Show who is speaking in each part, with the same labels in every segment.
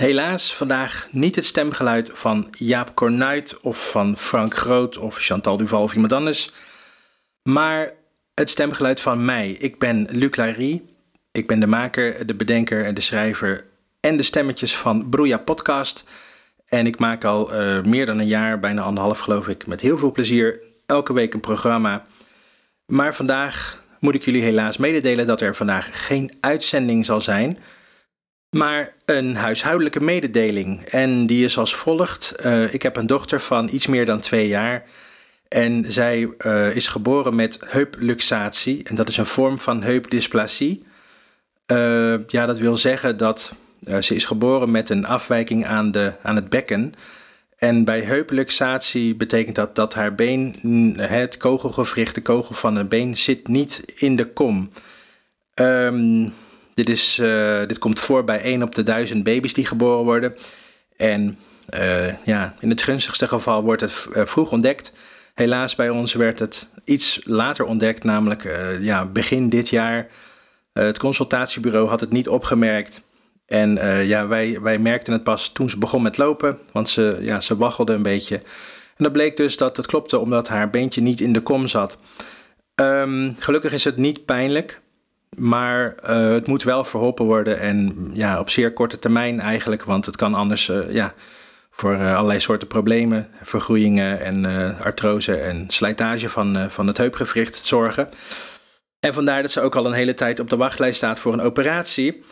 Speaker 1: Helaas vandaag niet het stemgeluid van Jaap Cornuit of van Frank Groot of Chantal Duval of iemand anders, maar het stemgeluid van mij. Ik ben Luc Larry. Ik ben de maker, de bedenker en de schrijver en de stemmetjes van Broeia Podcast. En ik maak al uh, meer dan een jaar, bijna anderhalf geloof ik, met heel veel plezier elke week een programma. Maar vandaag moet ik jullie helaas mededelen dat er vandaag geen uitzending zal zijn maar een huishoudelijke mededeling. En die is als volgt. Uh, ik heb een dochter van iets meer dan twee jaar. En zij uh, is geboren met heupluxatie. En dat is een vorm van heupdysplasie. Uh, ja, dat wil zeggen dat ze is geboren met een afwijking aan, de, aan het bekken. En bij heupluxatie betekent dat dat haar been, het kogelgewricht, de kogel van een been, zit niet in de kom. Um, dit, is, uh, dit komt voor bij 1 op de 1000 baby's die geboren worden. En uh, ja, in het gunstigste geval wordt het uh, vroeg ontdekt. Helaas bij ons werd het iets later ontdekt, namelijk ja, begin dit jaar. het consultatiebureau had het niet opgemerkt. En ja, wij, wij merkten het pas toen ze begon met lopen, want ze, ja, ze waggelde een beetje. En dat bleek dus dat het klopte omdat haar beentje niet in de kom zat. Um, gelukkig is het niet pijnlijk. Maar uh, het moet wel verholpen worden en ja, op zeer korte termijn eigenlijk, want het kan anders uh, ja, voor uh, allerlei soorten problemen, vergroeien en artrose en slijtage van, van het heupgewricht zorgen. En vandaar dat ze ook al een hele tijd op de wachtlijst staat voor een operatie.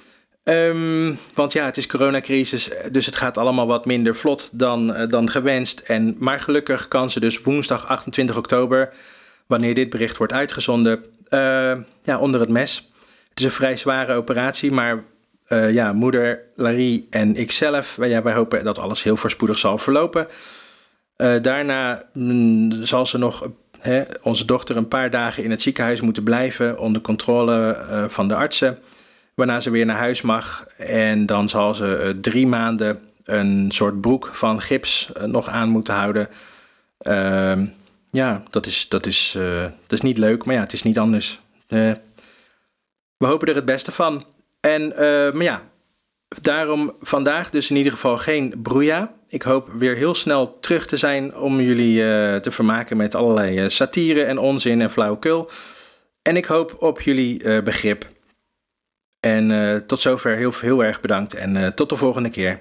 Speaker 1: Um, want ja, het is coronacrisis, dus het gaat allemaal wat minder vlot dan, dan gewenst. En, maar gelukkig kan ze dus woensdag 28 oktober, wanneer dit bericht wordt uitgezonden, ja, onder het mes. Het is een vrij zware operatie, maar uh, ja, moeder Larry en ikzelf, wij, wij hopen dat alles heel voorspoedig zal verlopen. Uh, daarna mm, zal ze nog, hè, onze dochter, een paar dagen in het ziekenhuis moeten blijven onder controle van de artsen. Waarna ze weer naar huis mag. En dan zal ze drie maanden een soort broek van gips nog aan moeten houden. Ja, dat is, dat, is, dat is niet leuk, maar ja, het is niet anders. We hopen er het beste van. En, uh, maar ja, daarom vandaag dus in ieder geval geen broeia. Ik hoop weer heel snel terug te zijn om jullie te vermaken met allerlei satire en onzin en flauwekul. En ik hoop op jullie begrip. En tot zover heel, heel erg bedankt en tot de volgende keer.